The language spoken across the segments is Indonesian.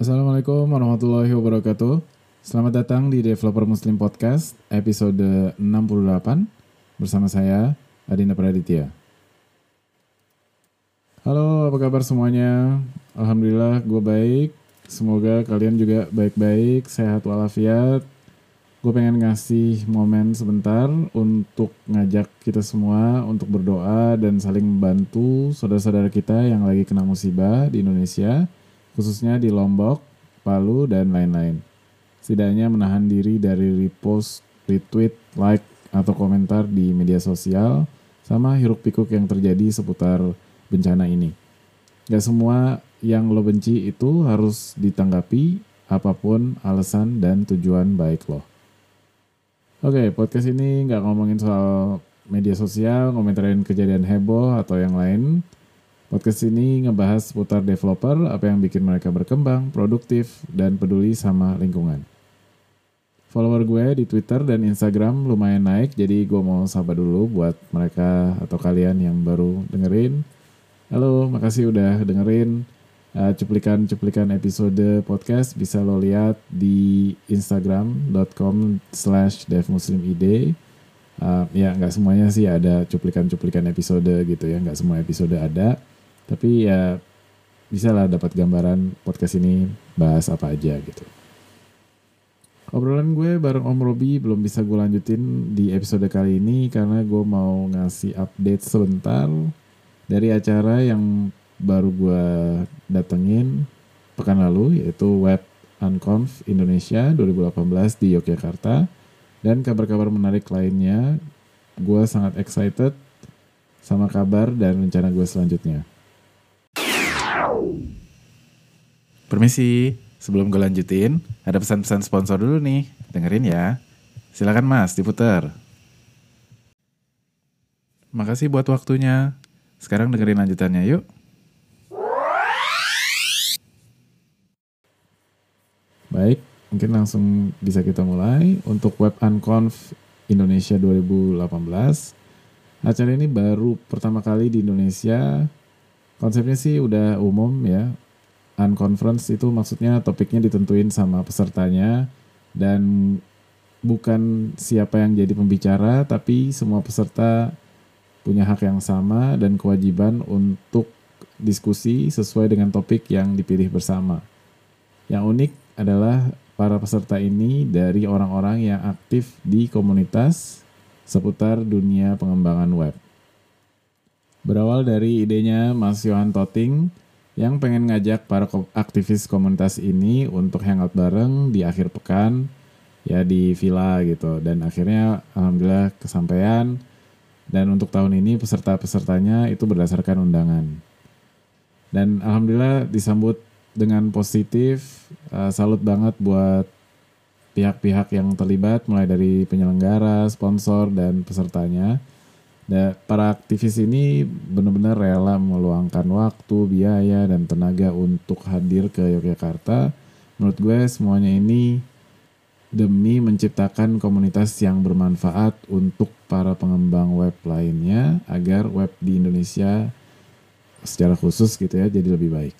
Assalamualaikum warahmatullahi wabarakatuh. Selamat datang di Developer Muslim Podcast episode 68 bersama saya Adinda Praditya. Halo, apa kabar semuanya? Alhamdulillah gue baik. Semoga kalian juga baik-baik, sehat walafiat. Gue pengen ngasih momen sebentar untuk ngajak kita semua untuk berdoa dan saling membantu saudara-saudara kita yang lagi kena musibah di Indonesia khususnya di Lombok, Palu, dan lain-lain. Setidaknya menahan diri dari repost, retweet, like, atau komentar di media sosial, sama hiruk pikuk yang terjadi seputar bencana ini. Gak semua yang lo benci itu harus ditanggapi apa pun alasan dan tujuan baik lo. Oke, podcast ini nggak ngomongin soal media sosial, ngomentarin kejadian heboh atau yang lain, Podcast ini ngebahas seputar developer, apa yang bikin mereka berkembang, produktif, dan peduli sama lingkungan. Follower gue di Twitter dan Instagram lumayan naik, jadi gue mau sapa dulu buat mereka atau kalian yang baru dengerin. Halo, makasih udah dengerin uh, cuplikan-cuplikan episode podcast bisa lo lihat di instagram.com slash devmuslimid. Uh, ya nggak semuanya sih ada cuplikan-cuplikan episode gitu ya, nggak semua episode ada. Tapi ya bisa lah dapat gambaran podcast ini bahas apa aja gitu. Obrolan gue bareng Om Robi belum bisa gue lanjutin di episode kali ini karena gue mau ngasih update sebentar dari acara yang baru gue datengin pekan lalu yaitu Web Unconf Indonesia 2018 di Yogyakarta dan kabar-kabar menarik lainnya. Gue sangat excited sama kabar dan rencana gue selanjutnya. Permisi, sebelum gue lanjutin, ada pesan-pesan sponsor dulu nih. Dengerin ya. Silakan mas, diputar. Makasih buat waktunya. Sekarang dengerin lanjutannya yuk. Baik, mungkin langsung bisa kita mulai. Untuk Web Unconf Indonesia 2018, acara ini baru pertama kali di Indonesia. Konsepnya sih udah umum ya, unconference itu maksudnya topiknya ditentuin sama pesertanya dan bukan siapa yang jadi pembicara tapi semua peserta punya hak yang sama dan kewajiban untuk diskusi sesuai dengan topik yang dipilih bersama. Yang unik adalah para peserta ini dari orang-orang yang aktif di komunitas seputar dunia pengembangan web. Berawal dari idenya Mas Yohan Toting yang pengen ngajak para aktivis komunitas ini untuk hangout bareng di akhir pekan ya di villa gitu. Dan akhirnya alhamdulillah kesampaian. Dan untuk tahun ini peserta-pesertanya itu berdasarkan undangan. Dan alhamdulillah disambut dengan positif. Uh, salut banget buat pihak-pihak yang terlibat mulai dari penyelenggara, sponsor dan pesertanya dan para aktivis ini benar-benar rela meluangkan waktu, biaya, dan tenaga untuk hadir ke Yogyakarta. Menurut gue semuanya ini demi menciptakan komunitas yang bermanfaat untuk para pengembang web lainnya agar web di Indonesia secara khusus gitu ya jadi lebih baik.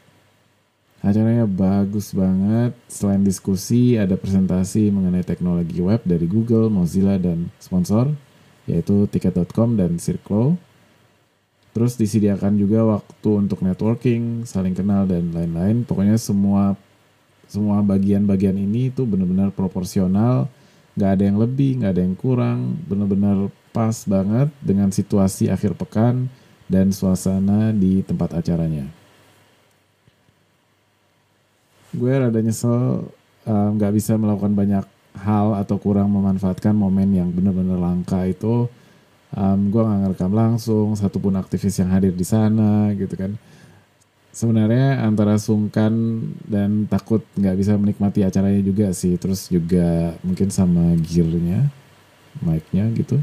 Acaranya bagus banget. Selain diskusi, ada presentasi mengenai teknologi web dari Google, Mozilla, dan sponsor yaitu tiket.com dan Circlo. Terus disediakan juga waktu untuk networking, saling kenal dan lain-lain. Pokoknya semua semua bagian-bagian ini itu benar-benar proporsional, nggak ada yang lebih, nggak ada yang kurang, benar-benar pas banget dengan situasi akhir pekan dan suasana di tempat acaranya. Gue rada nyesel nggak um, bisa melakukan banyak hal atau kurang memanfaatkan momen yang benar-benar langka itu um, gue nggak ngerekam langsung satupun aktivis yang hadir di sana gitu kan. Sebenarnya antara sungkan dan takut nggak bisa menikmati acaranya juga sih. Terus juga mungkin sama gearnya mic-nya gitu.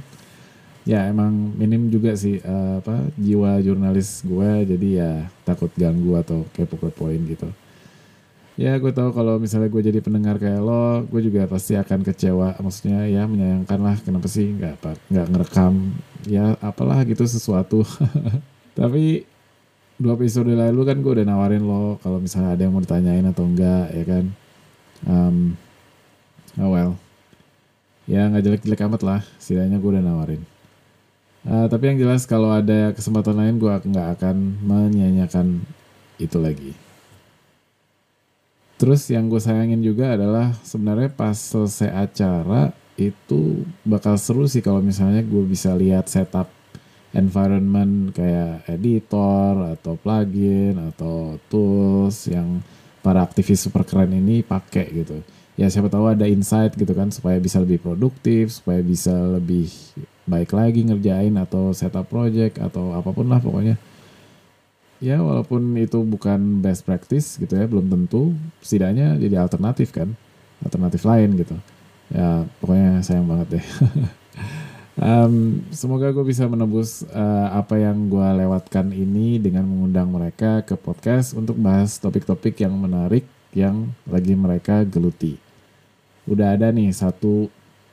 Ya emang minim juga sih uh, apa jiwa jurnalis gue jadi ya takut ganggu atau kepo-kepoin gitu ya gue tahu kalau misalnya gue jadi pendengar kayak lo gue juga pasti akan kecewa. Maksudnya ya menyayangkan lah kenapa sih nggak apa nggak ngerekam ya apalah gitu sesuatu. Tapi dua episode lalu kan gue udah nawarin lo kalau misalnya ada yang mau ditanyain atau enggak ya kan? Um, oh well. Ya nggak jelek-jelek amat lah setidaknya gue udah nawarin. Uh, tapi yang jelas kalau ada kesempatan lain gue nggak akan menyanyikan itu lagi terus yang gue sayangin juga adalah sebenarnya pas selesai acara itu bakal seru sih kalau misalnya gue bisa lihat setup environment kayak editor atau plugin atau tools yang para aktivis super keren ini pakai gitu. Ya siapa tahu ada insight gitu kan supaya bisa lebih produktif, supaya bisa lebih baik lagi ngerjain atau setup project atau apa pun lah pokoknya. Ya walaupun itu bukan best practice gitu ya, belum tentu setidaknya jadi alternatif kan, alternatif lain gitu. Ya pokoknya sayang banget deh. Um, semoga gue bisa menebus uh, apa yang gue lewatkan ini dengan mengundang mereka ke podcast untuk bahas topik-topik yang menarik yang lagi mereka geluti. Udah ada nih satu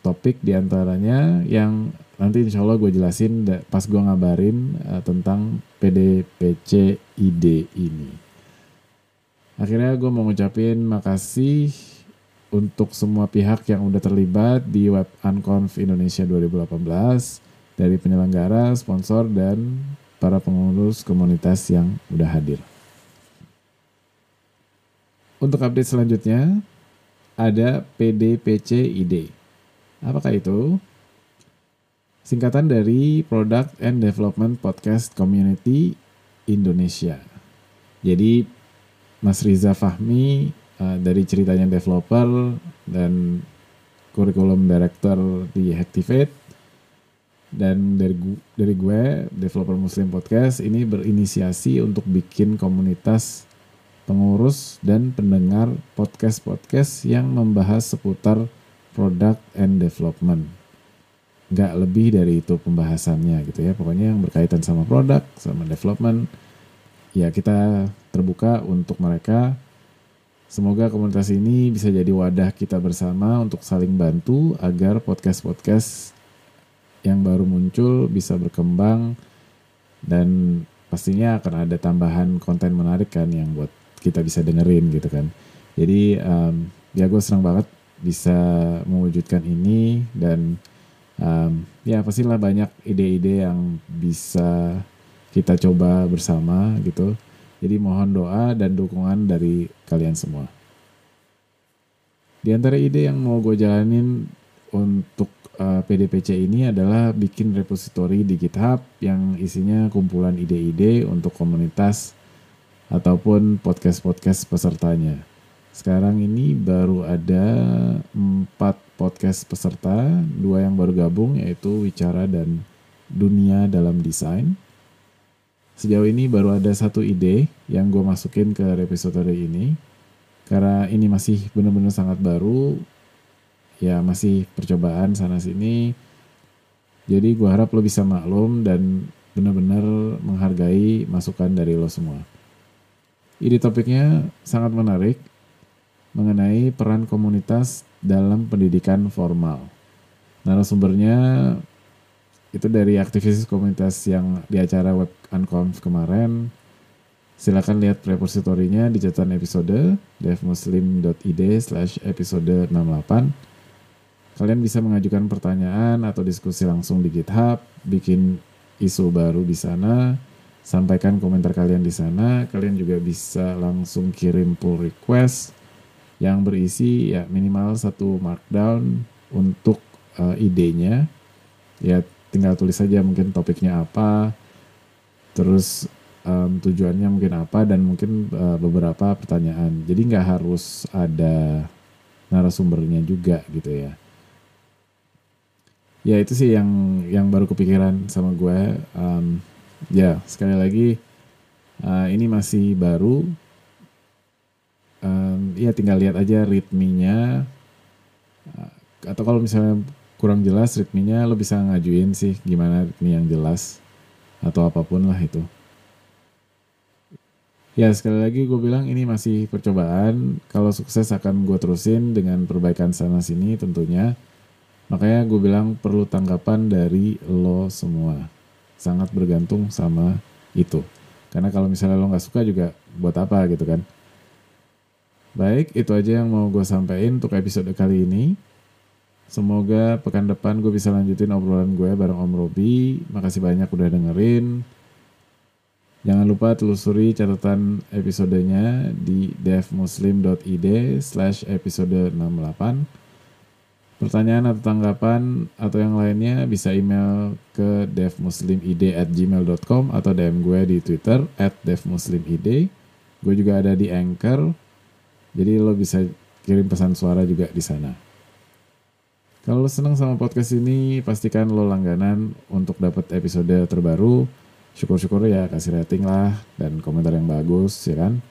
topik di antaranya yang nanti insya Allah gue jelasin pas gue ngabarin uh, tentang PDPC ID ini. Akhirnya gue mau ngucapin makasih untuk semua pihak yang udah terlibat di Web Unconf Indonesia 2018 dari penyelenggara, sponsor, dan para pengurus komunitas yang udah hadir. Untuk update selanjutnya, ada PDPCID. Apakah itu? Singkatan dari Product and Development Podcast Community Indonesia. Jadi Mas Riza Fahmi uh, dari ceritanya developer dan kurikulum director di Hacktivate dan dari gue, dari gue developer Muslim podcast ini berinisiasi untuk bikin komunitas pengurus dan pendengar podcast-podcast yang membahas seputar product and development. Gak lebih dari itu pembahasannya gitu ya. Pokoknya yang berkaitan sama produk, sama development. Ya kita terbuka untuk mereka Semoga komunitas ini bisa jadi wadah kita bersama untuk saling bantu agar podcast-podcast yang baru muncul bisa berkembang dan pastinya akan ada tambahan konten menarik kan yang buat kita bisa dengerin gitu kan. Jadi um, ya gue senang banget bisa mewujudkan ini dan um, ya pastilah banyak ide-ide yang bisa kita coba bersama gitu. Jadi mohon doa dan dukungan dari kalian semua. Di antara ide yang mau gue jalanin untuk uh, PDPC ini adalah bikin repository di GitHub yang isinya kumpulan ide-ide untuk komunitas ataupun podcast-podcast pesertanya. Sekarang ini baru ada empat podcast peserta, dua yang baru gabung yaitu Wicara dan Dunia dalam Desain Sejauh ini baru ada satu ide yang gue masukin ke repository ini. Karena ini masih benar-benar sangat baru, ya masih percobaan sana sini. Jadi gue harap lo bisa maklum dan benar-benar menghargai masukan dari lo semua. Ide topiknya sangat menarik mengenai peran komunitas dalam pendidikan formal. Narasumbernya itu dari aktivis komunitas yang di acara Web Unconf kemarin. Silakan lihat repositorinya di catatan episode devmuslim.id slash episode 68. Kalian bisa mengajukan pertanyaan atau diskusi langsung di GitHub, bikin isu baru di sana, sampaikan komentar kalian di sana. Kalian juga bisa langsung kirim pull request yang berisi ya minimal satu markdown untuk uh, idenya. Ya tinggal tulis saja mungkin topiknya apa, terus um, tujuannya mungkin apa dan mungkin uh, beberapa pertanyaan. Jadi nggak harus ada narasumbernya juga gitu ya. Ya itu sih yang yang baru kepikiran sama gue. Um, ya sekali lagi uh, ini masih baru. Um, ya tinggal lihat aja ritminya. Atau kalau misalnya kurang jelas ritminya lo bisa ngajuin sih gimana ritmi yang jelas atau apa pun lah itu. Ya sekali lagi gue bilang ini masih percobaan. Kalau sukses akan gue terusin dengan perbaikan sana sini tentunya. Makanya gue bilang perlu tanggapan dari lo semua. Sangat bergantung sama itu. Karena kalau misalnya lo nggak suka juga buat apa gitu kan. Baik, itu aja yang mau gue sampaikan untuk episode kali ini. Semoga pekan depan gue bisa lanjutin obrolan gue bareng Om Robi. Makasih banyak udah dengerin. Jangan lupa telusuri catatan episodenya di devmuslim.id slash episode 68. Pertanyaan atau tanggapan atau yang lainnya bisa email ke devmuslimid at gmail.com atau DM gue di Twitter at devmuslimid. Gue juga ada di Anchor, jadi lo bisa kirim pesan suara juga di sana. Kalau lo seneng sama podcast ini, pastikan lo langganan untuk dapat episode terbaru. Syukur-syukur ya kasih rating lah dan komentar yang bagus ya kan.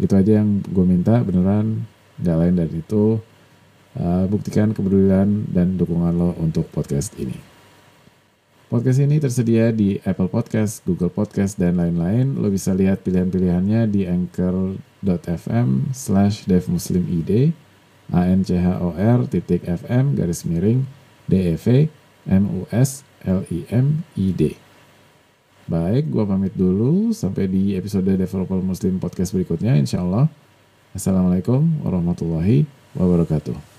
Itu aja yang gue minta beneran, gak lain dari itu. Uh, buktikan kepedulian dan dukungan lo untuk podcast ini. Podcast ini tersedia di Apple Podcast, Google Podcast, dan lain-lain. Lo bisa lihat pilihan-pilihannya di anchor.fm slash devmuslimid, a-n-c-h-o-r titik fm garis miring d-e-v m-u-s-l-i-m-i-d. Baik, gue pamit dulu. Sampai di episode Developer Muslim Podcast berikutnya, insya Allah. Assalamualaikum warahmatullahi wabarakatuh.